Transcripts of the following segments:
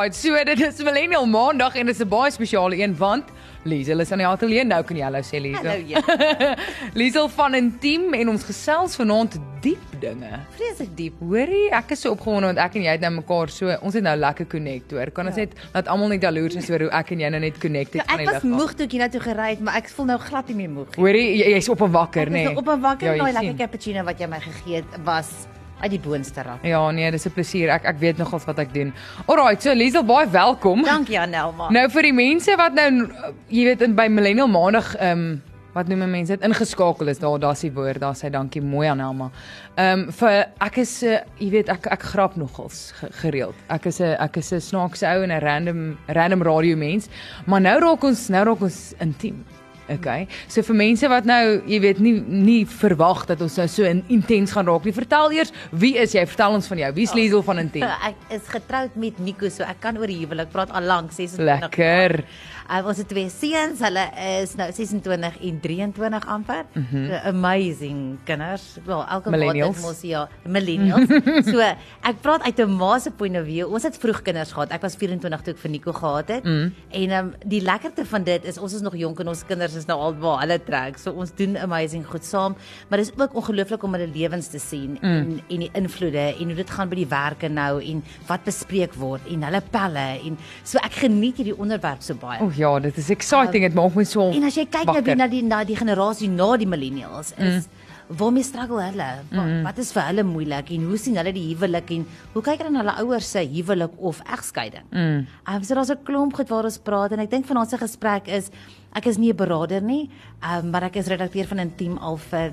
Right, so dit is Millennial Maandag en dit is 'n baie spesiale een want Liesel is aan die ateljee nou kan jy hallo sê Liesel. Hallo ja. Liesel van 'n team en ons gesels vanaand diep dinge. Vreeslik diep. Hoorie, ek is so opgewonde want ek en jy het nou mekaar so ons het nou lekker connect hoor. Kan ons Ja. net laat almal net jaloers is oor hoe ek en jy nou net connected Ja, van ek die was lig af. moeg toe ek hiernatoe gery het, maar ek voel nou glad nie meer moeg nie. Hoorie, jy- jy's op 'n wakker Ek nê. is nou op 'n wakker Ja, en daai jy lekker cappuccino wat jy my gegee het was uit die boonste rand. Ja, nee, dis 'n plesier. Ek ek weet nogals wat ek doen. Alraight, so Liesel, baie welkom. Dankie Anelma. Nou vir die mense wat nou jy weet in by Millennial Maandag ehm um, wat noem mense dit ingeskakel is daar daar's die woord daar sê dankie mooi aan Elma. Ehm um, vir ek is 'n uh, jy weet ek ek grap nogals ge, gereeld. Ek is 'n ek is 'n snaakse ou en 'n random random radio mens, maar nou raak ons nou raak ons intiem. Okay. So vir mense wat nou, jy weet, nie nie verwag dat ons nou so in, intens gaan raak nie. Vertel eers, wie is jy? Vertel ons van jou. Wie's Liesel van Intiem? Ek is getroud met Nico, so ek kan oor die huwelik praat al lank 26 Lekker. Uh, ons het twee seuns, hulle is nou 26 en 23 amper. Mm. -hmm. so, amazing kinders. Wel, elke maand mos ja, millennials. so ek praat uit 'n ma se point of view. Ons het vroeg kinders gehad. Ek was 24 toe ek vir Nico gehad het. Mm. En um, die lekkerte van dit is ons is nog jonk en ons kinders is nou al waar hulle trek. So ons doen amazing goed saam, maar dit is ook ongelooflik om hulle lewens te sien mm. en en die invloede en hoe dit gaan by die werke nou en wat bespreek word en hulle pelle en so ek geniet hierdie onderwerp so baie. O ja, dit is exciting. Dit maak my so En as jy kyk nou na die na die generasie na die millennials is mm. Waarmee struggle hulle? Wat, mm. wat is vir hulle moeilik en hoe sien hulle die huwelik en hoe kyk hulle na hulle ouers se huwelik of egskeiding? Mm. Um, so daar's 'n klomp goed waar ons praat en ek dink vanaand se gesprek is ek is nie 'n beraader nie, um, maar ek is redakteur van 'n team al vir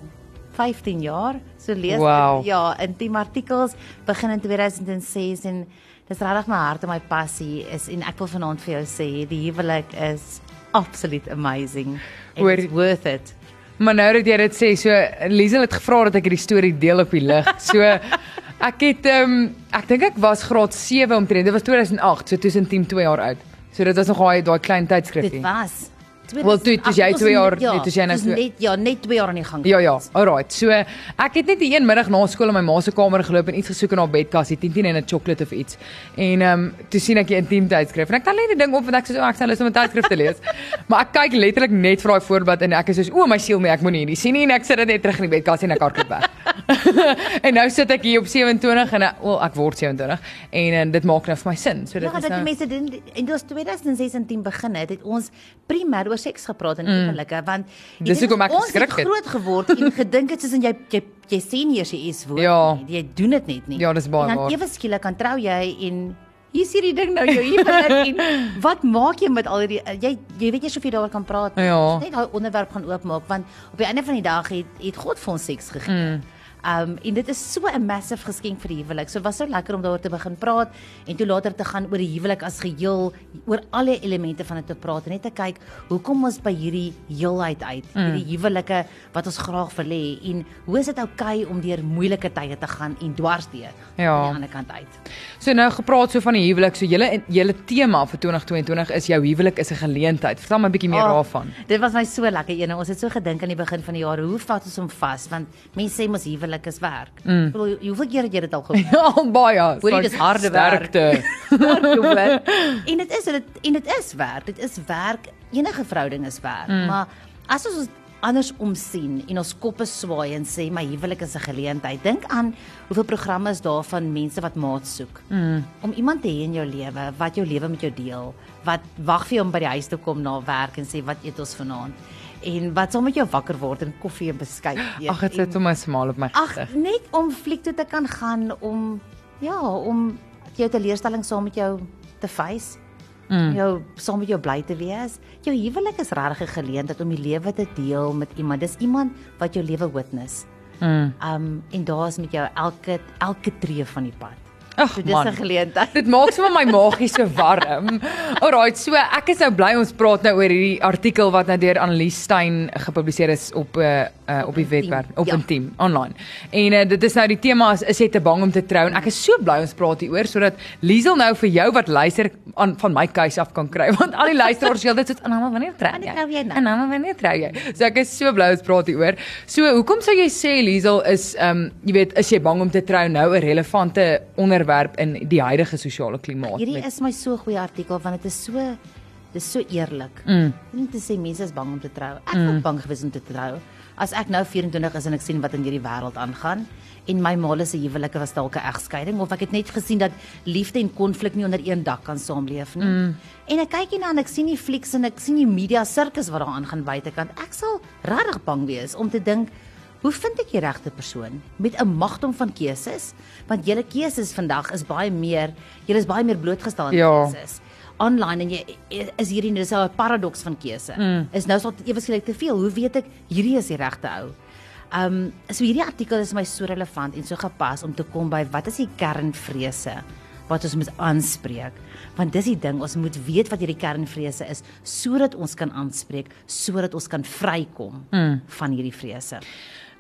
15 jaar. So lees Wow. ja, intiem artikels begin in 2006 en dis regtig my hart en my passie is en ek wil vanaand vir jou sê die huwelik is absoluut amazing. It's worth it. Maar nou dat jy dit sê, so Liesel het gevra dat ek hierdie storie deel op die lig. So ek het ehm um, ek dink ek was graad 7 omtrent. Dit was 2008, so tussen 10 2 jaar oud. So dit was nog daai daai klein tydskrifie. Dit was Wel, toe- toe jy 2008, twee jaar- ja, nee, toe jy nou dis twee- net ja, net 2 jaar aan die gang. Ja ja, alright. So ek het net die een middag na skool in my ma se kamer geloop en iets gesoek in haar bedkas, die 10 en 'n chocolate of iets. En ehm um, toe sien ek die intiem tydskrif en ek tel net die ding op want ek sê so ek sal lus om 'n tydskrif te lees. maar ek kyk letterlik net vir daai voorblad en ek is soos o my siel nee, ek moet nie hierdie sien nie en ek sit dit net terug in die bedkas en ek hardloop weg. en nou sit ek hier op 27 en wel ek word 27 en, en dit maak nou vir my sin. So dit Ja, is dat die nou mense doen en dit was 2016 begin het, het ons primêr oor seks gepraat want Mm. die Dis ding hoekom is, ek ons geskrik het het. groot geword en gedink het soos in jy jy jy nie eers jy is woord Ja. nie. Jy doen dit net nie. Ja, dis baie En waar. dan ewe skielik kan trou jy en hier is hierdie ding nou jou huwelik en wat maak jy met al hierdie jy jy weet jy soveel daaroor kan praat. nie. Ja. Ons Net daai onderwerp gaan oopmaak want op die einde van die dag het het God vir ons seks gegee. Mm. Um en dit is so 'n massive geskenk vir die huwelik. So was so lekker om daaroor te begin praat en toe later te gaan oor die huwelik as geheel, oor alle elemente van dit te praat en net te kyk hoe kom ons by hierdie heelheid uit, mm. hierdie huwelike wat ons graag wil hê en hoe is dit oukei okay om deur moeilike tye te gaan en dwars deur Ja. aan die ander kant uit. So nou gepraat so van die huwelik. So julle julle tema vir 2022 is jou huwelik is 'n geleentheid. Vertel my 'n bietjie meer Oh, daarvan. Dit was my so lekker een. Ons het so gedink aan die begin van die jaar, hoe vat ons hom vas? Want mense sê mos huwelik is werk. Mm. Ek bedoel, hoeveel keer het jy dit al gehoor? Ja, baie. Hoorie, dis harde werk. Sterkte. En dit is dit en dit is werk. Dit is werk. Enige verhouding is werk. Mm. Maar as ons anders omsien en ons koppe swaai en sê my huwelik is 'n geleentheid. Dink aan hoeveel programme is daar van mense wat maat soek. Mm. Om iemand te hê in jou lewe wat jou lewe met jou deel, wat wag vir jou om by die huis te kom na werk en sê wat eet ons vanaand? En wat saam met jou wakker word en koffie en beskuit eet. Ag, dit sit sommer 'n smaal op my Ag, gesig. net om fliek toe te kan gaan om ja, om jou teleurstelling saam met jou te face. Mm. Jou saam met jou bly te wees. Jou huwelik is regtig 'n geleentheid om die lewe te deel met iemand. Dis iemand wat jou lewe witness. Mm. Um en daar's met jou elke elke tree van die pad. Ag So dis man. 'n geleentheid. Dit maak sommer my maagie so warm. Alraight, so ek is nou bly ons praat nou oor hierdie artikel wat nou deur Annelies Stein gepubliseer is op 'n uh, uh, op die webwerf, op ja. 'n team online. En uh, dit is nou die tema is is jy te bang om te trou en ek is so bly ons praat hieroor sodat Liesel nou vir jou wat luister aan van my keuse af kan kry want al die luisteraars dit is aan hom wanneer trou Wanneer jy? trou jy nou? En dan wanneer trou jy? So ek is so bly ons praat hieroor. So hoekom sou jy sê Liesel is ehm um, jy weet is jy bang om te trou nou 'n relevante onderwerp onderwerp in die huidige sosiale klimaat. Hierdie met- is my so goeie artikel want dit is so dis so eerlik. Mm. Om te sê mense is bang om te trou. Ek was bang gewees om te trou. As ek nou 24 is en ek sien wat in hierdie wêreld aangaan en my maale se huwelike was dalk 'n egskeiding of ek het net gesien dat liefde en konflik nie onder een dak kan saamleef nie. Mm. En ek kyk hierna en ek sien die flieks en ek sien die media sirkus wat daar aangaan buitekant. Ek sal regtig bang wees om te dink Hoe vind ek die regte persoon met 'n magdom van keuses? Want julle keuses vandag is baie meer, julle is baie meer blootgestel aan Ja. keuses. Online en jy is hierdie dis 'n paradoks van keuse. Mm. Is nou sal ewe skielik te veel. Hoe weet ek hierdie is die regte ou? Um so hierdie artikel is my so relevant en so gepas om te kom by wat is die kernvrese wat ons moet aanspreek. Want dis die ding, ons moet weet wat hierdie kernvrese is sodat ons kan aanspreek, sodat ons kan vrykom mm. van hierdie vrese.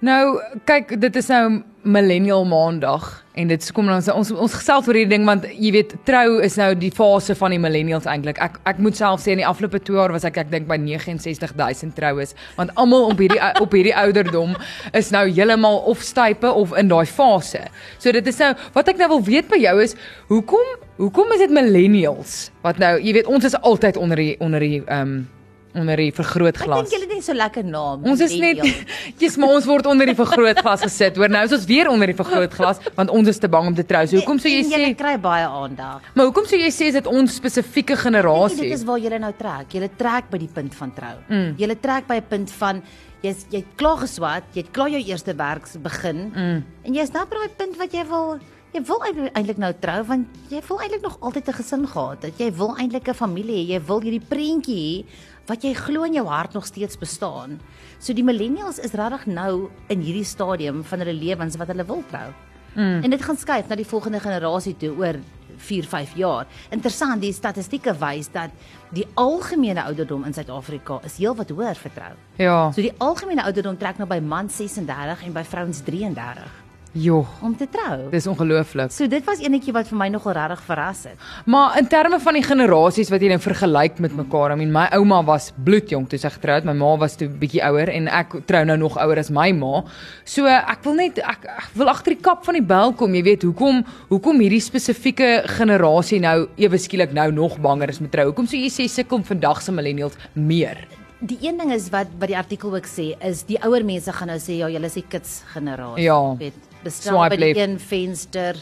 Nou, kyk, dit is nou millennial maandag en dit kom ons ons ons gesels oor hierdie ding want jy weet trou is nou die fase van die millennials eintlik. Ek ek moet self sê in die afgelope 2 jaar was ek ek dink by 69000 troues want almal op hierdie op hierdie ouderdom is nou heeltemal of stype of in daai fase. So dit is nou wat ek nou wil weet by jou is hoekom hoekom is dit millennials wat nou jy weet ons is altyd onder die onder die ehm um, onder die Ek vergrootglas. dink julle het net so lekker naam. Ons is net. Jesus, maar ons word onder die vergrootglas gesit. Hoor nou is ons weer onder die vergrootglas want ons is te bang om te trou. So hoekom sou jy sê julle kry baie aandag? Maar hoekom sou jy sê is dit ons spesifieke jy, generasie? Dit is waar julle nou trek. Julle trek by die punt van trou. Mm. Julle trek by 'n punt van jy's jy't klaar geswat, jy't klaar jou eerste werk begin Mm. en jy's nou by daai punt wat jy wil jy wil eintlik nou trou want jy wil eintlik nog altyd 'n gesin gehad het. Jy wil eintlik 'n familie hê. Jy wil hierdie prentjie hê wat jy glo in jou hart nog steeds bestaan. So die millennials is regtig nou in hierdie stadium van hulle lewens wat hulle wil trou. Mm. En dit gaan skuif na die volgende generasie toe oor 4, 5 jaar. Interessant, die statistieke wys dat die algemene ouderdom in Suid-Afrika is heelwat hoër vir trou. Ja. So die algemene ouderdom trek nou by man 36 en by vrouens 33 Jo, om te trou. dis ongelooflik. So dit was enetjie wat vir my nogal regtig verras het. Maar in terme van die generasies wat jy nou vergelyk met mekaar, I mean my ouma was bloedjonk toe sy getroud, my ma was toe bietjie ouer en ek trou nou nog ouer as my ma. So ek wil net ek, ek wil agter die kap van die bel kom, jy weet, hoekom hoekom hierdie spesifieke generasie nou ewe skielik nou nog banger is met trou. Hoekom sou jy sê sukkel vandag se millennials meer? Die een ding is wat wat die artikel ook sê is die ouer mense gaan nou sê ja, julle is die kids generasie. Ja. Weet, bestel by die een venster,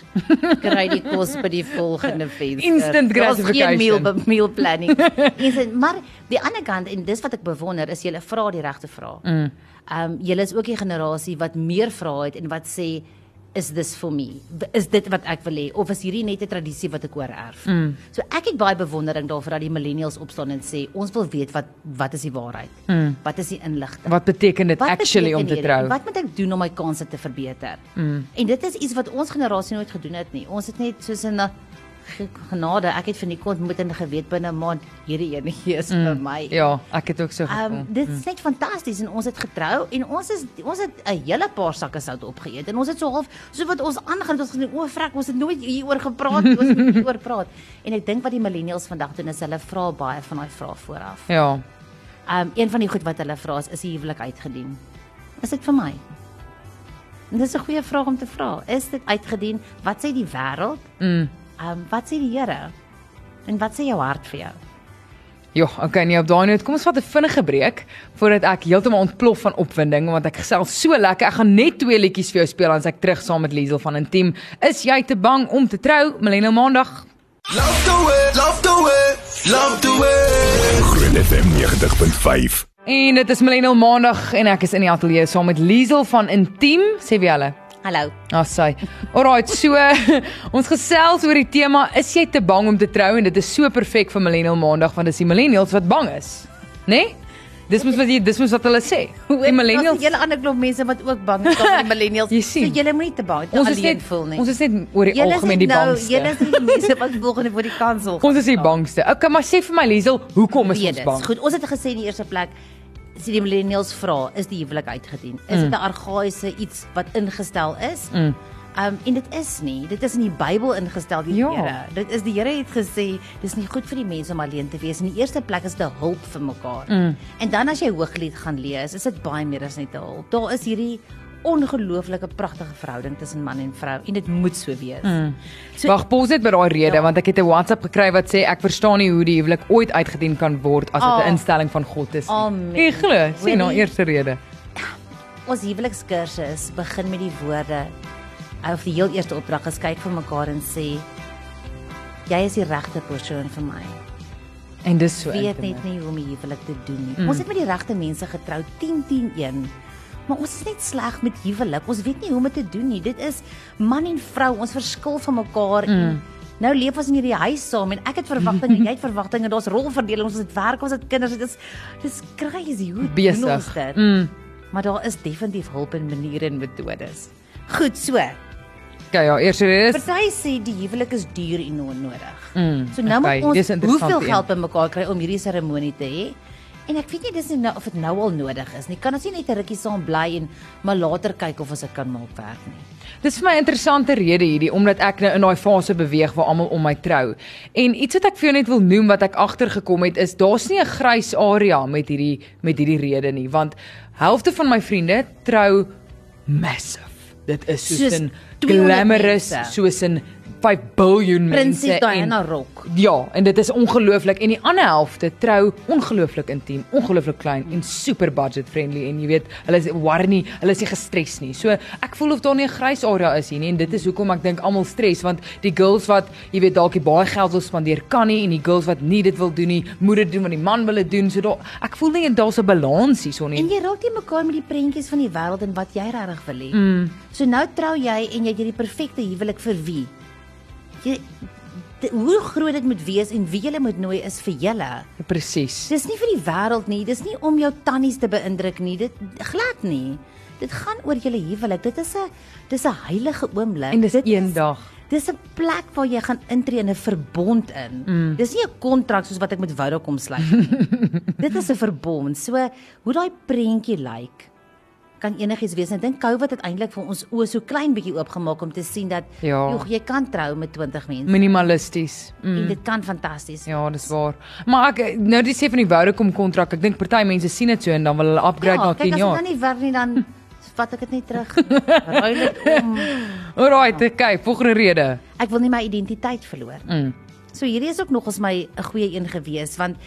kry die kos by die volgende venster. Instant gratification. Geen meal meal planning. Instant, maar die ander kant en dis wat ek bewonder is julle vra die regte vrae. Mm. Ehm um, julle is ook die generasie wat meer vrae het en wat sê is this for me? Is dit wat ek wil hê of is hierdie net 'n tradisie wat ek oorerf? Mm. So ek het baie bewondering daarvoor dat die millennials opstaan en sê ons wil weet wat wat is die waarheid? Mm. Wat is die inligting? Wat beteken dit actually om te trou? Wat moet ek doen om my kanse te verbeter? Mm. En dit is iets wat ons generasie nooit gedoen het nie. Ons het net soos 'n genade, ek het vir Nicole moet in geweet binne 'n maand hierdie enetjie is vir my. Ja, ek het ook so gevoel. Ehm um, dit is net fantasties en ons het getrou en ons is ons het 'n hele paar sakke sout opgeëet en ons het so half so wat ons aangaan het ons gesê o, frek, ons het nooit hieroor gepraat, nie, ons moet hieroor praat. En ek dink wat die millennials vandag doen is hulle vra baie van daai vrae vooraf. ja. Um, een van die goed wat hulle vra is is die huwelik uitgedien. Is dit vir my? En dis 'n goeie vraag om te vra. Is dit uitgedien? Wat sê die wêreld? Mm. Ehm um, wat sê die Here? En wat sê jou hart vir jou? Ja, okay, nee, op daai noot, kom ons vat 'n vinnige breek voordat ek heeltemal ontplof van opwinding want ek gesels so lekker. Ek gaan net twee liedjies vir jou speel as ek terug saam met Liesel van Intiem. Is jy te bang om te trou? Millennial Maandag. Love the way, love the way, love the way. Groot FM 90.5. En dit is Millennial Maandag en ek is in die ateljee saam met Liesel van Intiem. Sê wie hulle? Hallo. Ah, sy. Alraight, so ons gesels oor die tema is jy te bang om te trou en dit is so perfek vir Millennial Maandag want dis die millennials wat bang is. Né? Nee? Dis moet wat jy dis moet wat hulle sê. Die millennials Daar's 'n hele ander klomp mense wat ook bang is om die millennials. Jy sien. So julle moenie te bang te ons alleen net voel nie. ons is net oor die Julle algemeen die nou, bangste. Julle is die mense wat volgende voor die kansel. Ons is die bangste. Okay, maar sê vir my Liesel, hoekom is ons Redes. bang? Goed, ons het gesê in die eerste plek as die millennials vra, is die huwelik uitgedien? Is dit 'n argaïese iets wat ingestel is? Mm. Um en dit is nie. Dit is in die Bybel ingestel die Ja. Here. Dit is die Here het gesê dis nie goed vir die mense om alleen te wees. In die eerste plek is dit 'n hulp vir mekaar. Mm. En dan as jy Hooglied gaan lees, is dit baie meer as net 'n hulp. Daar is hierdie ongelooflike pragtige verhouding tussen man en vrou en dit moet so wees. Mm. So, Wag, pos net by daai rede Ja. want ek het 'n WhatsApp gekry wat sê ek verstaan nie hoe die huwelik ooit uitgedien kan word as dit 'n Oh. instelling van God is. Ek glo, sien nou Really? eerste rede. Ons huwelikskursus begin met die woorde of die heel eerste opdrag is kyk vir mekaar en sê jy is die regte persoon vir my. En dis so weet intieme. net nie hoe om die huwelik te doen nie. Mm. Ons het met die regte mense getrou 10 10 1. Maar ons is net sleg met huwelik. Ons weet nie hoe om dit te doen nie. Dit is man en vrou, ons verskil van mekaar mm. en nou leef ons in hierdie huis saam en ek het verwagtinge, jy het verwagtinge, daar's rolverdeling, ons het werk, ons het kinders. Dit is dis crazy hoe Besig. ons dit. Mm. Maar daar is definitief hulp en maniere en metodes. Goed so. Okay, ja, rede is Party sê die huwelik is duur en onnodig. Mm, so nou okay, moet ons hoeveel geld bymekaar kry om hierdie seremonie te hê? En ek weet nie dis nie nou of dit nou al nodig is nie. Kan ons nie net 'n rukkie saam bly en maar later kyk of ons dit kan maak werk nie. Dis vir my 'n interessante rede hierdie omdat ek nou in daai fase beweeg waar almal om my trou. En iets wat ek vir jou net wil noem wat ek agtergekom het is daar's nie 'n grys area met hierdie met hierdie rede nie want helfte van my vriende trou massive. Dit is soos, Soos 200 glamorous mense. soos in 5 biljoen mense Prinses Diana rok. Ja, en dit is ongelooflik en die ander helfte trou ongelooflik intiem, ongelooflik klein en super budget friendly en jy weet, hulle is worry nie, hulle is nie gestres nie. So ek voel of daar nie 'n grys area is hier nie en dit is hoekom ek dink almal stres want die girls wat jy weet dalk baie geld wil spandeer kan nie en die girls wat nie dit wil doen nie, moet dit doen want die man wil dit doen. So daar ek voel nie daar's 'n balans hier so nie. En jy raak nie mekaar met die prentjies van die wêreld en wat jy regtig wil hê. Mm. So nou trou jy en jy het hierdie perfekte huwelik vir wie? Jy di- hoe groot dit moet wees en wie jy moet nooi is vir julle. Presies. Dis nie vir die wêreld nie, dis nie om jou tannies te beïndruk nie. Dit glad nie. Dit gaan oor julle huwelik. Dit is 'n dis 'n heilige oomblik. En dis dit een is- dag. Dis 'n plek waar jy gaan intree in 'n verbond in. Mm. Dis nie 'n kontrak soos wat ek met Vodacom sluit nie. Dit is 'n verbond. So hoe daai prentjie lyk kan enigiets wees. En Ek dink COVID het eintlik vir ons oë so klein bietjie oopgemaak om te sien dat Ja. joh, jy kan trou met 20 mense. Minimalisties. Mm. En dit kan fantasties. Ja, dis waar. Maar ek nou dis sê van die Vodacom kontrak, ek dink party mense sien dit so en dan wil hulle upgrade na ja, 10 kyk, jaar. As dit dan nie werk nie dan vat ek dit net terug. Ruil dit om. Alright, okay, volgende rede. Ek wil nie my identiteit verloor. Mm. So hierdie is ook nog ons my 'n goeie een gewees want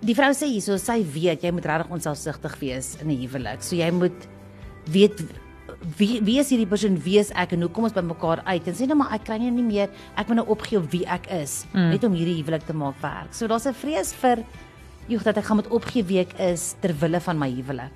die vrou sê hierso sy weet jy moet regtig onselfsugtig wees in 'n huwelik. So jy moet weet wie wie is hierdie persoon wie is ek en hoe kom ons by mekaar uit en sê nou maar ek kry nou nie meer ek moet nou opgee op wie ek is mm. net om hierdie huwelik te maak werk. So daar's 'n vrees vir joh dat ek gaan moet opgee wie ek is ter wille van my huwelik.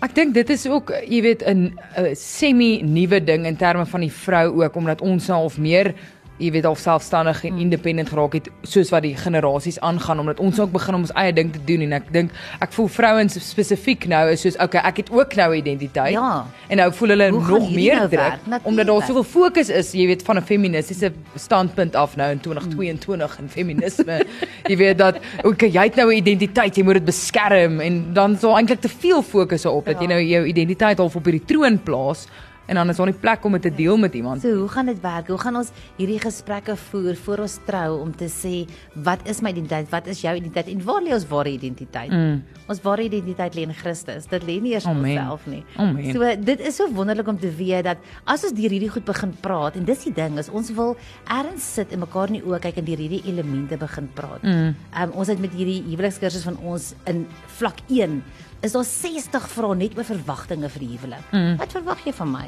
Ek dink dit is ook, jy weet, 'n 'n semi nuwe ding in terme van die vrou ook omdat ons of meer jy weet al selfstandig en independent geraak het soos wat die generasies aangaan omdat ons ook begin om ons eie ding te doen en ek dink ek voel vrouens spesifiek nou is soos okay ek het ook nou 'n identiteit Ja. en nou voel hulle Hoe nog meer nou druk werk? omdat daar soveel fokus is jy weet van 'n feministiese standpunt af nou in 2022 en feminisme jy weet dat okay jy het nou 'n identiteit jy moet dit beskerm en dan is daar eintlik te veel fokus op dat jy Ja. nou jou identiteit half op hierdie troon plaas en dan is daar nie plek om dit te deel met iemand So hoe gaan dit werk? Hoe gaan ons hierdie gesprekke voer voor ons trou om te sê wat is my identiteit? Wat is jou identiteit? En waar lê ons ware identiteit? Mm. Ons ware identiteit lê in Christus. Dit lê nie eers in onsself nie. Amen. So dit is so wonderlik om te weet dat as ons deur hierdie goed begin praat en dis die ding is ons wil ergens sit en mekaar in die oë kyk en deur hierdie elemente begin praat. Mm. Um, ons het met hierdie huwelikskursus van ons in vlak 1 is daar 60 vrae net oor verwagtinge vir die huwelik. Mm. Wat verwag jy van my?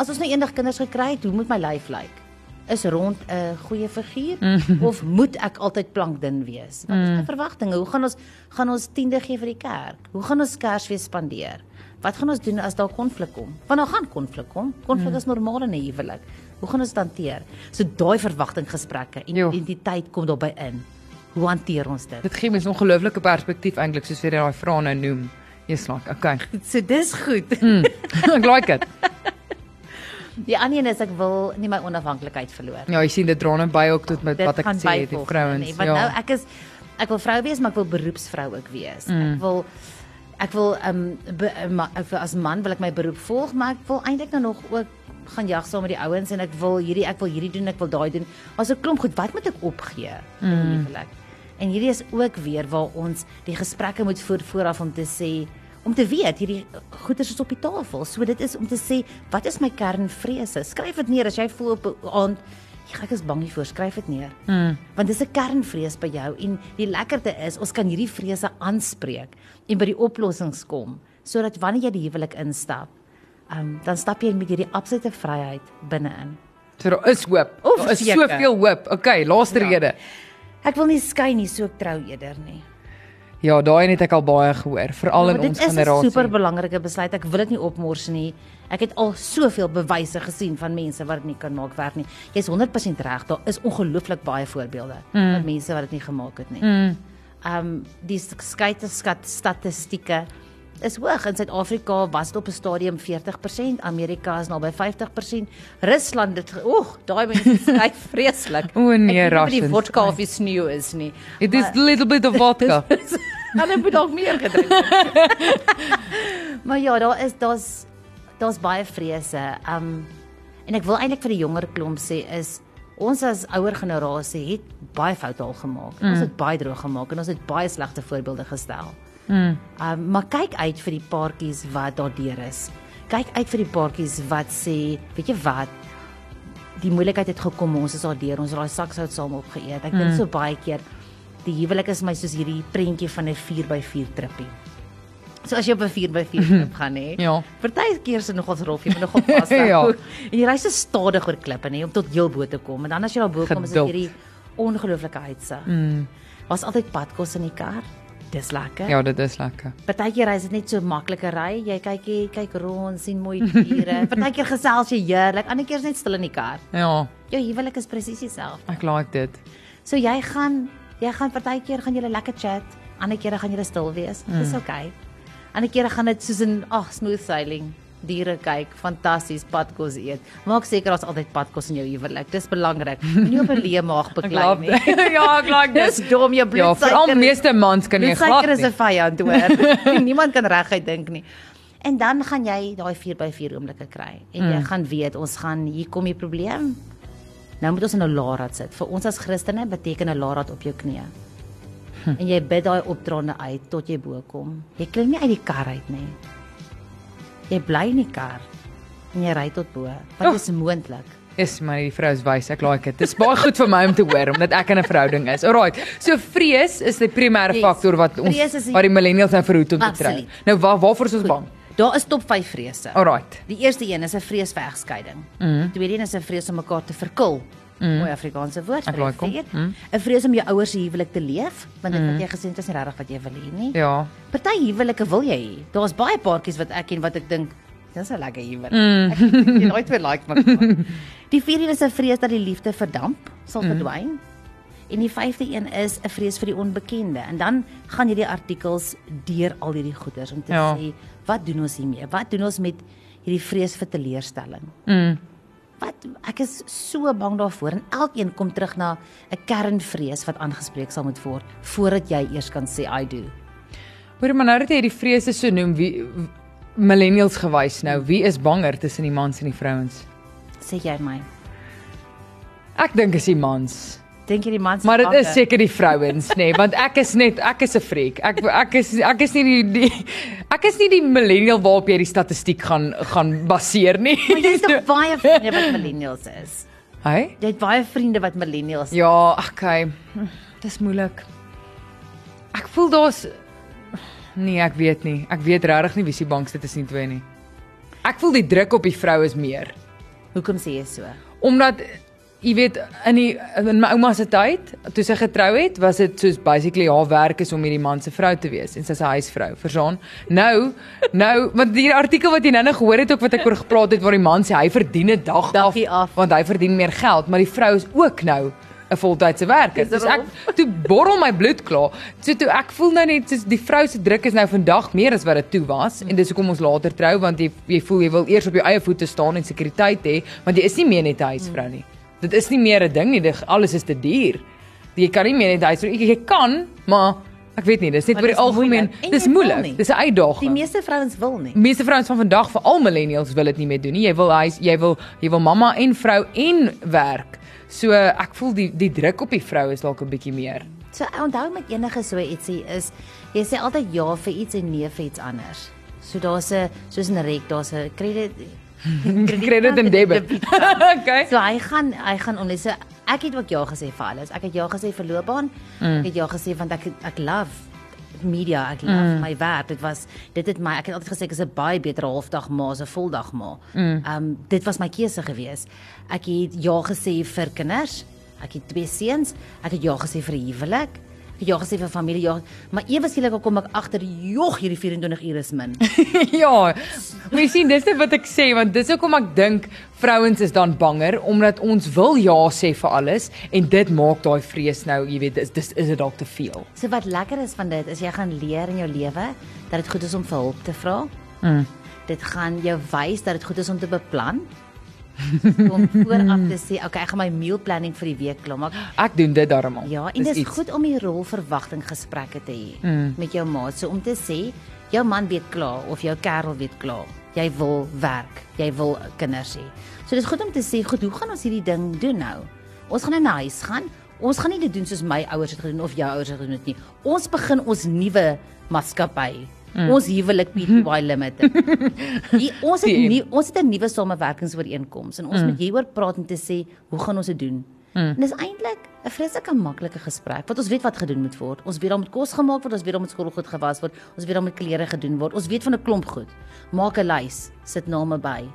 As ons nou eendag kinders gekry het, hoe moet my lyf lyk? Is rond 'n goeie figuur mm. of moet ek altyd plankdun wees? Wat is my verwagtinge? Hoe gaan ons gaan ons tiende gee vir die kerk? Hoe gaan ons Kersfees spandeer? Wat gaan ons doen as daar konflik kom? Want daar gaan konflik kom. Konflik mm. is normaal in 'n huwelik. Hoe gaan ons dit hanteer? So daai verwagtinggesprekke en Jo. identiteit kom daarbey in. Hoe hanteer ons dit? dit gee mens 'n ongelooflike perspektief eintlik soos jy daai vrae nou noem jy's like okay So dis goed. mm. ek like dit Die ander een is ek wil nie my onafhanklikheid verloor. ja jy sien dit dra nou by ook tot met Dit wat ek sê die vrouens nee, want ja nou ek is ek wil vrou wees, maar ek wil beroepsvrou ook wees. Mm. Ek wil ek wil um be, ma, ek wil, as man wil ek my beroep volg, maar ek wil eintlik nou nog ook gaan jag saam met die ouens en ek wil hierdie ek wil hierdie doen, ek wil daai doen. As 'n klomp goed, wat moet ek opgee in die huwelik? En hierdie is ook weer waar ons die gesprekke moet voer vooraf om te sê om te weet hierdie goeders is op die tafel. So dit is om te sê wat is my kernvrese? Skryf dit neer as jy voel op 'n aand "Ja, ek is bang hiervoor, skryf dit neer. Mm. Want dis 'n kernvrees by jou en die lekkerte is ons kan hierdie vrese aanspreek en by die oplossings kom sodat wanneer jy die huwelik instap, um, dan stap jy met hierdie absolute vryheid binne-in. So daar is hoop. O, Daar is soveel hoop. Okay, laaste Ja. rede. Ek wil nie skei nie, so ek trou eerder nie. Ja, daai het ek al baie gehoor, veral in Maar ons dit is 'n generasie. super belangrike besluit. Ek wil dit nie opmors nie. Ek het al soveel bewyse gesien van mense wat dit nie kan maak werk nie. Jy's 100% reg. Daar is ongelooflik baie voorbeelde mm. van mense wat dit nie gemaak het nie. Mm. Um die skeite skat statistieke is hoog. In Suid-Afrika was dit op 'n stadium 40%, Amerika is nou by 50%. Rusland dit oeg, daai mense skei vreeslik. O, nee, wat die Russians, vodka of die sneeu is nie. It is a little bit of vodka. Hulle moet dalk meer gedrink. maar ja, daar is daar's daar's baie vrese. Um en ek wil eintlik vir die jonger klomp sê is ons as ouer generasie het baie foute al gemaak. Mm. Ons het baie droog gemaak en ons het baie slegte voorbeelde gestel. Mm. Um maar kyk uit vir die paartjies wat daardeur is. Kyk uit vir die paartjies wat sê, weet jy wat, die moeilikheid het gekom, ons is daardeur, ons het daai saksout saam opgeëet. Ek dink so baie keer die huwelik is my soos hierdie prentjie van 'n 4x4 trippie. So as jy op 'n 4x4 trip gaan hè. Ja. Partykeer is nogals rof, jy moet nogal vashou. Ja. En jy ry so stadig oor klippe nê om tot heel bo te kom. En dan as jy daar bo kom is dit hierdie ongelooflike uitsig. Mm. Was altyd padkos in die kar. Dis lekker. Ja, dit is lekker. Partykeer is dit net so maklike ry. Jy kyk hier, kyk rond, sien mooi diere. Partykeer gesels jy heerlik, ander keer is net stil in die kar. Ja, Jou huwelik is presies dieselfde. ek like dit. So jy gaan jy gaan partykeer gaan julle lekker chat, ander kere gaan julle stil wees. Mm. Dis okay. Ander kere gaan dit soos 'n ag smooth sailing. Diere kyk, fantasties padkos eet. Maak seker daar's altyd padkos in jou huwelik. Dis belangrik. Nie op 'n leë maag Ek beklei nie. ja, ek like Dis dit. dom jou Ja, bloedsuiker. veral meeste mans kan jy glad Bloedsuiker is 'n nie. vyand hoor. Niemand kan reguit dink nie. En dan gaan jy daai 4x4 oomblikke kry en jy Mm. gaan weet ons gaan hier kom die probleem. Nou moet ons in 'n laarad sit. Vir ons as Christene beteken 'n laarad op jou knieë. Hm. En jy bid daai opdraande uit tot jy bo kom. Jy klim nie uit die kar uit nie. Jy bly in die kar en jy ry tot bo. Wat Oh. is moontlik? Is maar die vrou is wys, ek like dit. Dis baie goed vir my om te hoor omdat ek in 'n verhouding is. Alraight. So vrees is die primêre Yes. faktor wat ons die- wat die millennials nou verhoed om te trou. Absoluut. Nou waar waarvoor is ons bang? Daar is top 5 vrese. Alraight. Die eerste een is 'n vrees vir egskeiding. Mhm. Die tweede een is 'n vrees om mekaar te verkil. Mhm. Mooi Afrikaanse woord vir like. Mhm. 'n Vrees om jou ouers se huwelik te leef, want dit Mhm. wat jy gesien het is nie regtig wat jy wil hê nie. Ja. Party huwelike wil jy hê. Daar's baie paartjies wat ek ken wat ek dink dis 'n lekker huwelik. Mm. Ek jy nooit weer like mekaar. Die vierde is 'n vrees dat die liefde verdamp, sal Mhm. verdwyn. En die vyfde een is 'n vrees vir die onbekende. En dan gaan hierdie artikels deur al hierdie goeders om te Ja. sê wat doen ons hiermee? Wat doen ons met hierdie vrees vir teleurstelling? Mm. Wat ek is so bang daarvoor en elkeen kom terug na 'n kernvrees wat aangespreek sal moet word voordat jy eers kan sê I do. Hoor maar nou dat jy die vrese so noem, wie millennials gewys nou, wie is banger tussen die mans en die vrouens? Sê jy my. Ek dink is die mans. Dink jy die man se Maar dit is seker die vrouens, nê, nee, want ek is net ek is 'n freak. Ek ek is ek is nie die, die ek is nie die millennial waarop jy die statistiek gaan gaan baseer nie. Maar jy het tog baie vriende wat millennials is. Hey? Jy het baie vriende wat millennials is. Ja, okay. Dis moeilik. Ek voel daar's Nee, ek weet nie. Ek weet regtig nie wie se bangste tussen die twee nie. Ek voel die druk op die vrou is meer. Hoekom sê jy so? Omdat jy weet in die in my ouma se tyd, toe sy getrou het, was dit soos basically haar werk is om hierdie man se vrou te wees en sy's 'n huisvrou, verstaan? Nou, nou want die artikel wat jy nou-nou gehoor het ook wat ek oor gepraat het waar die man sê hy verdien 'n dag af, af want hy verdien meer geld, maar die vrou is ook nou 'n voltydse werker. Dus ek toe borrel my bloed klaar. So toe ek voel nou net soos die vrou se druk is nou vandag meer as wat dit toe was en dis hoekom ons later trou want jy jy voel jy wil eers op jou eie voete staan en sekuriteit hê want jy is nie meer net 'n huisvrou nie. Dit is nie meer 'n ding nie, dit alles is te duur. Jy kan nie meer net huisvrou jy, jy kan, maar ek weet nie, dis net oor die algemeen, dis moeilik. Dis 'n uitdaging. Die meeste vrouens wil nie. Meeste vrouens van vandag, veral millennials, wil dit nie meer doen nie. Jy wil huis, jy wil jy wil mamma en vrou en werk. So ek voel die die druk op die vrou is dalk 'n bietjie meer. So onthou met enige so ietsie is jy sê altyd ja vir iets en nee vir iets anders. So daar's 'n soos 'n rek, daar's 'n credit Credit en debit. okay. So hy gaan hy gaan only so ek het ook ja gesê vir alles. Ek het ja gesê vir loopbaan. Mm. Ek het ja gesê want ek ek love media, ek love mm. my werk. Dit was dit het my ek het altyd gesê ek is 'n baie beter halfdag ma as 'n voldag ma. Ehm mm. um, dit was my keuse gewees. Ek het ja gesê vir kinders. Ek het twee seuns. Ek het ja gesê vir 'n huwelik. Ja gesê vir familie ja, maar ewe skielik kom ek agter jog hierdie 24 ure is min. ja. Jy sien dis net wat ek sê want dis hoekom ek dink vrouens is dan banger omdat ons wil ja sê vir alles en dit maak daai vrees nou, jy weet, dis dis is dit dalk te veel. So wat lekker is van dit is jy gaan leer in jou lewe dat dit goed is om vir hulp te vra. Mm. Dit gaan jou wys dat dit goed is om te beplan. om vooraf te sê, okay, ek gaan my meal planning vir die week klaarmaak. Ek doen dit darmal. Ja, en dit is iets. goed om die rolverwagting gesprekke te hê Mm. met jou maat. So om te sê, jou man weet klaar of jou kerel weet klaar. Jy wil werk, jy wil kinders hê. So dis goed om te sê, goed, hoe gaan ons hierdie ding doen nou? Ons gaan nou na huis gaan. Ons gaan nie dit doen soos my ouers het gedoen of jou ouers het gedoen het nie. Ons begin ons nuwe maatskappy. Mm. Ons huwelik PTY Limited. Hier, ons het nie ons het 'n nuwe samewerkingsooreenkoms en ons mm. moet hieroor praat om te sê hoe gaan ons dit doen? Mm. En dis eintlik 'n vreeslike maklike gesprek want ons weet wat gedoen moet word. Ons weet daar moet kos gemaak word, ons weet daar moet skoolgoed gewas word, ons weet daar moet klere gedoen word. Ons weet van 'n klomp goed. Maak 'n lys, sit name by.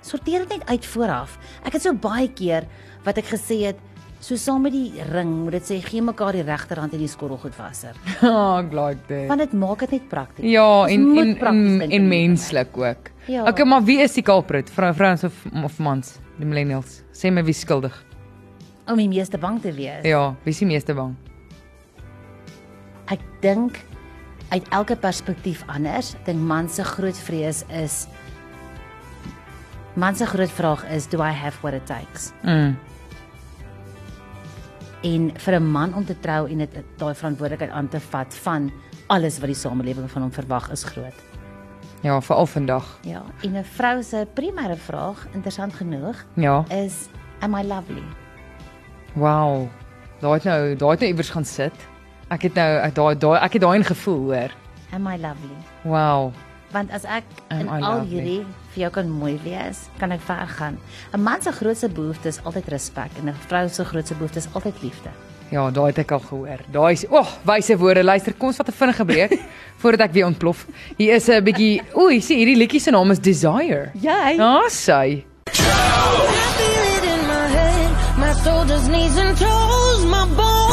Sorteer dit net uit vooraf. Ek het so baie keer wat ek gesê het, so saam met die ring, moet dit sê gee mekaar die regterhand en die skottelgoedwasser. Ja, ek like dit. Want dit maak dit net prakties. Ja, en en en, en menslik ook. Ja. Okay, maar wie is die culprit? Vrou vrouens of of mans? Die millennials. Sê my wie skuldig. om die meeste bang te wees. Ja, wie is die meeste bang? Ek dink uit elke perspektief anders. Ek dink man se groot vrees is man se groot vraag is do I have what it takes? Mm. En vir 'n man om te trou en dit daai verantwoordelikheid aan te vat van alles wat die samelewing van hom verwag is groot. Ja, veral vandag. Ja, en 'n vrou se primêre vraag, interessant genoeg, Ja. is am I lovely? Wow. Daai het nou, daai het nou iewers gaan sit. Ek het nou daai daai ek het daai in gevoel, hoor. Am I lovely? Wow. Want as ek in I al hierdie vir jou kan mooi wees, kan ek ver gaan. 'n Man se grootste behoefte is altyd respek en 'n vrou se grootste behoefte is altyd liefde. Ja, daai het ek al gehoor. Daai is, o, oh, wyse woorde. Luister, kom ons vat 'n vinnige breek voordat ek weer ontplof. Hier is 'n bietjie, oei, sien hierdie liedjie se naam is Desire. Jy Ja, sy.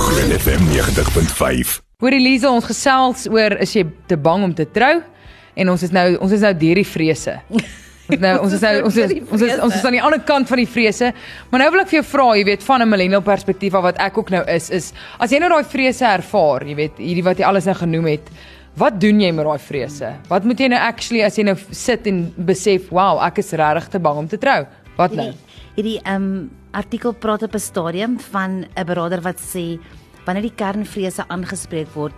Groot FM 90.5. Hoor Elise, ons gesels oor is jy te bang om te trou? En ons is nou ons is nou deur die vrese. Ons nou ons is nou ons is ons is ons is aan die ander kant van die vrese. Maar nou wil ek vir jou vra, jy weet, van 'n millennial perspektief af wat ek ook nou is, is as jy nou daai vrese ervaar, jy weet, hierdie wat jy alles nou genoem het, wat doen jy met daai vrese? Wat moet jy nou actually as jy nou sit en besef, wow, ek is regtig te bang om te trou? Wat nou? hierdie hierdie um artikel praat op 'n stadium van 'n beraader wat sê wanneer die kernvrese aangespreek word,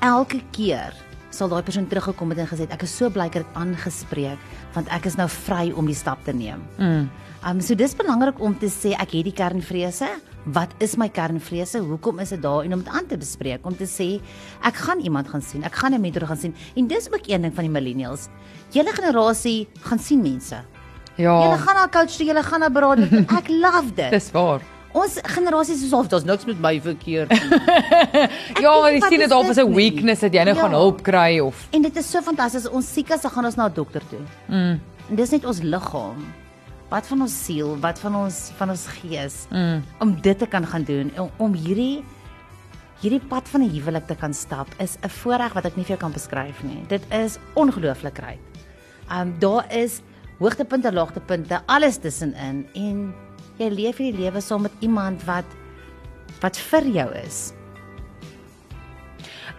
elke keer sal daai persoon teruggekom het en gesê ek is so bly ek het dit aangespreek want ek is nou vry om die stap te neem. Mm. Um so dis belangrik om te sê ek het die kernvrese. Wat is my kernvrese? Hoekom is dit daar en om dit aan te bespreek om te sê ek gaan iemand gaan sien. Ek gaan 'n mentor gaan sien. En dis ook een ding van die millennials. Julle generasie gaan sien mense. Ja, Julle gaan na coach toe, julle gaan na beraader. toe. Ek love dit. dis waar. Ons generasie is so daar's niks met my verkeerd. Ja, weet maar nie jy sien dit al as 'n nie. weakness dat jy nou Ja. gaan hulp kry of en dit is so fantasties. Ons siek is, dan gaan ons na 'n dokter toe. mm, En dis net ons liggaam. Wat van ons siel, wat van ons van ons gees mm. om dit te kan gaan doen om, om hierdie hierdie pad van 'n huwelik te kan stap is 'n voorreg wat ek nie vir jou kan beskryf nie. Dit is ongelooflik ryk. Um daar is hoogtepunte, laagtepunte, alles tussenin en jy leef hierdie lewe saam met iemand wat wat vir jou is.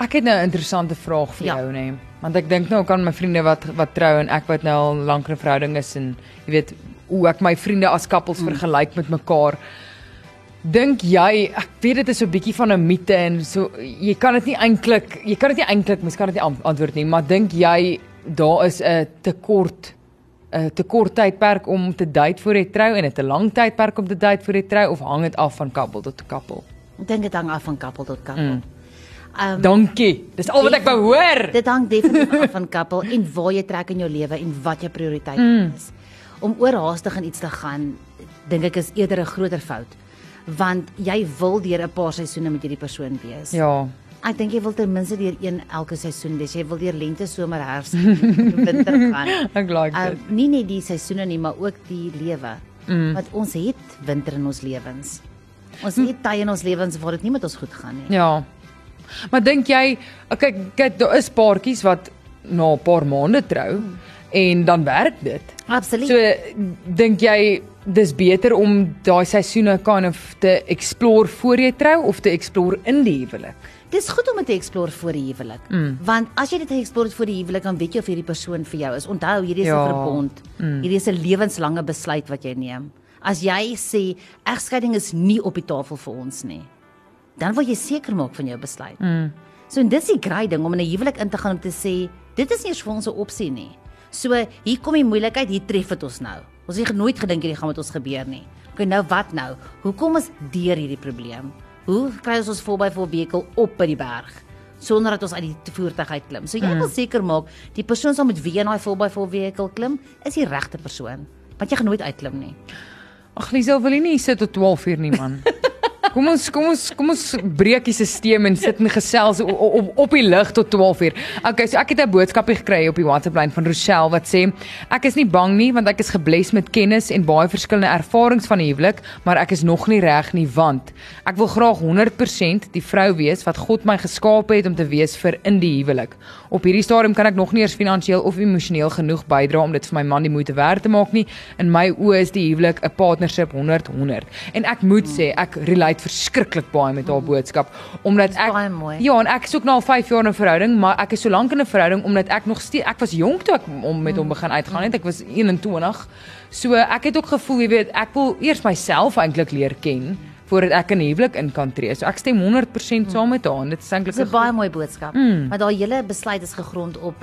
Ek het nou 'n interessante vraag vir Ja. jou nê. Want ek dink nou aan my vriende wat wat trou en ek wat nou al lank 'n verhouding is en jy weet hoe ek my vriende as koppels mm. vergelyk met mekaar. Dink jy, ek weet dit is so 'n bietjie van 'n mite en so jy kan dit nie eintlik jy kan dit nie eintlik, mens kan dit nie an- antwoord nie, maar dink jy daar is 'n tekort 'n tekort tydperk om te date voor jy trou en 'n te lang tydperk om te date voor jy trou of hang dit af van koppel tot koppel? Ek dink dit hang af van koppel tot koppel. Mm. Um Dankie. Dis al wat ek wou hoor. Dit hang definitief af van koppel en waar jy trek in jou lewe en wat jou prioriteit mm. is. Om oorhaastig in iets te gaan, dink ek is eerder 'n groter fout. Want jy wil deur 'n paar seisoene met hierdie persoon wees. Ja. Ek dink jy wil ten minste deur een elke seisoen wees. Jy wil deur lente, somer, herfs en winter gaan. Ek like Uh, dit. nie net die seisoene nie, maar ook die lewe. Mm. Want ons het winter in ons lewens. Ons het tye in ons lewens waar dit nie met ons goed gaan nie. Ja. Maar dink jy, kyk, kyk daar is paartjies wat na 'n paar maande trou en dan werk dit. Absoluut. So dink jy dis beter om daai seisoene kind of te explore voor jy trou of te explore in die huwelik? Dis goed om dit te explore voor die huwelik. Mm. Want as jy dit explore voor die huwelik, dan weet jy of hierdie persoon vir jou is. Onthou, hierdie is 'n Ja. verbond. Mm. Hierdie is 'n lewenslange besluit wat jy neem. As jy sê egskeiding is nie op die tafel vir ons nie, dan wil jy seker maak van jou besluit. Mm. So en dis die great ding om in 'n huwelik in te gaan om te sê, dit is nie eens vir ons 'n opsie nie. So hier kom die moeilikheid, hier tref dit ons nou. Ons het nooit gedink hierdie gaan met ons gebeur nie. Okay, nou wat nou? Hoe kom ons deur hierdie probleem? Hoe kry ons ons volby vir vehikel op by die berg sonder dat ons uit die voertuig uit klim? So jy mm. wil seker maak die persoon saam met wie jy in daai volby vir vehikel klim, is die regte persoon. Want jy gaan nooit uitklim nie. Ag Liesel, wil jy nie hier sit tot 12 uur nie man? Kom ons kom ons kom ons breek die stelsel en sit en gesels op op, op die lig tot 12 uur. Okay, so ek het 'n boodskapie gekry op die WhatsApp lyn van Rochelle wat sê ek is nie bang nie want ek is gebless met kennis en baie verskillende ervarings van die huwelik, maar ek is nog nie reg nie want ek wil graag 100% die vrou wees wat God my geskaap het om te wees vir in die huwelik. Op hierdie stadium kan ek nog nie eers finansiëel of emosioneel genoeg bydra om dit vir my man die moeite werd te maak nie. In my oë is die huwelik 'n partnership 100 100. En ek moet sê ek relate verskriklik baie met haar boodskap omdat ek baie mooi. Ja, en ek is ook nou al 5 jaar in 'n verhouding, maar ek is so lank in 'n verhouding omdat ek nog steeds ek was jonk toe ek om met hom begin uitgaan het. Ek was 21. So ek het ook gevoel, jy weet, ek wil eers myself eintlik leer ken voordat ek in huwelik in kan tree. So ek stem 100% saam met haar en dit is eintlik 'n baie mooi boodskap. Mm. Want haar hele besluit is gegrond op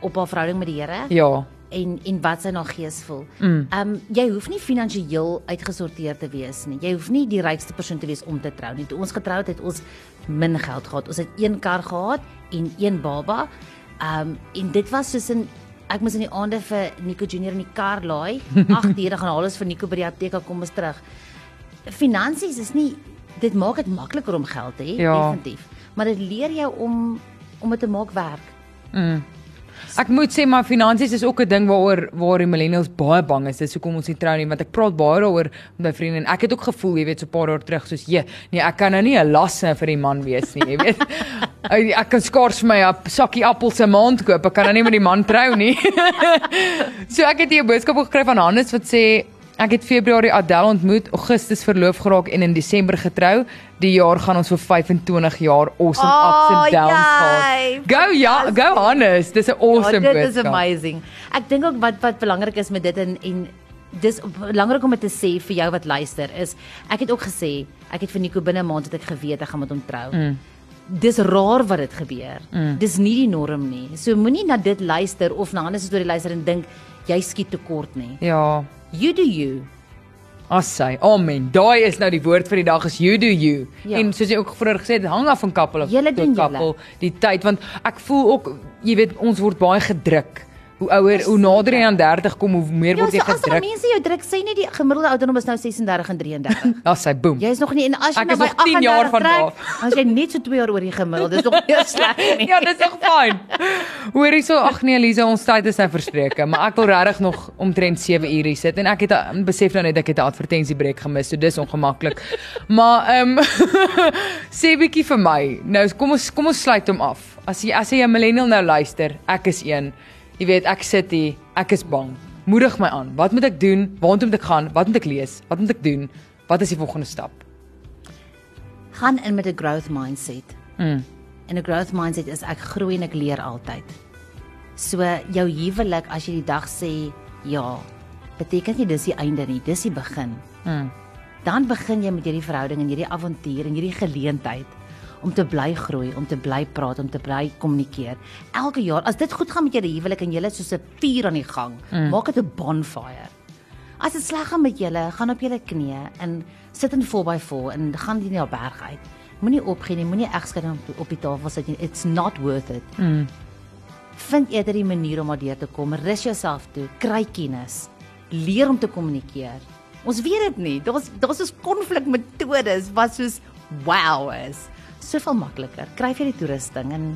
op haar verhouding met die Here Ja. En en wat sy na gees voel. Ehm um, jy hoef nie finansiëel uitgesorteer te wees nie. Jy hoef nie die rykste persoon te wees om te trou nie. Toe ons getrou het, ons min geld gehad. Ons het een kar gehad en een baba. Ehm um, en dit was soos 'n ek moes in die aande vir Nico Junior in die kar laai. 8 ure gaan haal ons vir Nico by die apteek kom ons terug. Finansies is nie dit maak dit makliker om geld te hê, Ja. definitief. Maar dit leer jou om om dit te maak werk. Ek moet sê maar finansies is ook 'n ding waaroor waar die millennials baie bang is. Dis hoekom ons nie trou nie, want ek praat baie daaroor met my vriende en ek het ook gevoel, jy weet, so 'n paar jaar terug soos, "Ja, nee, ek kan nou nie 'n las vir die man wees nie, jy weet." Ek kan skaars vir my 'n sakkie appels 'n maand koop. Ek kan nou nie met die man trou nie. so ek het hier 'n boodskap gekry van Hannes wat sê Ek het Februarie Adele ontmoet, Augustus verloof geraak en in Desember getrou. Die jaar gaan ons vir 25 jaar awesome Oh, ups and downs gehad. Go ja, go Hannes. Dis 'n awesome ja, dit is amazing. Ek dink ook wat wat belangrik is met dit en en dis belangrik om dit te sê vir jou wat luister is ek het ook gesê ek het vir Nico binne 'n maand het ek geweet ek gaan met hom trou. Mm. Dis raar wat dit gebeur. Mm. Dis nie die norm nie. So moenie na dit luister of na ander storie luister en dink jy skiet tekort nie. Ja. You do you. Assai. Amen. Daai is nou die woord vir die dag is you do you. Ja. En soos jy ook vroeër gesê het, hang af van kappel of tot kappel die tyd want ek voel ook jy weet ons word baie gedruk. Hoe ouer, hoe nader jy aan 30 kom, hoe meer Ja, word jy so as daar gedruk. mense jou druk sê net die gemiddelde ouderdom is nou 36 en 33. Assai, boem. Jy is nog nie en as jy nou by nog 10 jaar 38 van trek, as jy net so 2 jaar oor die gemiddelde, dis nog nie sleg nie. Ja, dis nog fyn. Hoor hierso, ag nee Elise, ons tyd is nou verstreke, maar ek wil regtig nog omtrent 7 ure hier sit en ek het a- besef nou net ek het 'n advertensiebreek gemis, so dis ongemaklik. Maar ehm um, sê bietjie vir my. Nou kom ons kom ons sluit hom af. As jy as jy 'n millennial nou luister, ek is een. Jy weet, ek sit hier, ek is bang. Moedig my aan. Wat moet ek doen? Waartoe moet ek gaan? Wat moet ek lees? Wat moet ek doen? Wat is die volgende stap? Gaan in met 'n growth mindset. Mm. En 'n growth mindset is ek groei en ek leer altyd. So jou huwelik as jy die dag sê ja, beteken nie dis die einde nie, dis die begin. Mm. Dan begin jy met hierdie verhouding en hierdie avontuur en hierdie geleentheid om te bly groei, om te bly praat, om te bly kommunikeer. Elke jaar, as dit goed gaan met julle huwelik en julle soos 'n vuur aan die gang, mm. maak dit 'n bonfire. As dit sleg gaan met julle, gaan op julle knieë en sit in 4x4 en gaan die na berg uit Moenie opgee nie, moenie egskeiding op, op die tafel sit nie. It's not worth it. Mm. Vind eerder die manier om daardeur te kom. Rus jouself toe, kry kennis. Leer om te kommunikeer. Ons weet dit nie. Daar's daar's soos konflikmetodes wat soos wow is. Soveel makliker. Kry vir die toerusting en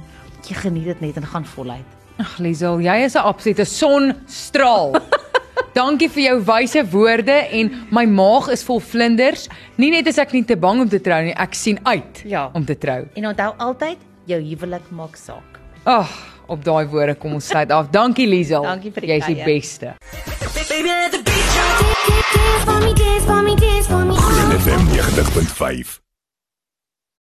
jy geniet dit net en gaan voluit. Ag Liesel, jy is 'n absolute sonstraal. Dankie vir jou wyse woorde en my maag is vol vlinders. Nie net is ek nie te bang om te trou nie, ek sien uit Ja. om te trou. En onthou altyd, jou huwelik maak saak. Ag, op daai woorde kom ons sluit af. Dankie Liesel. Dankie vir die Jy's die beste. Baby, let the drop. Dance for me, dance for me, dance for me. Groot FM 90.5.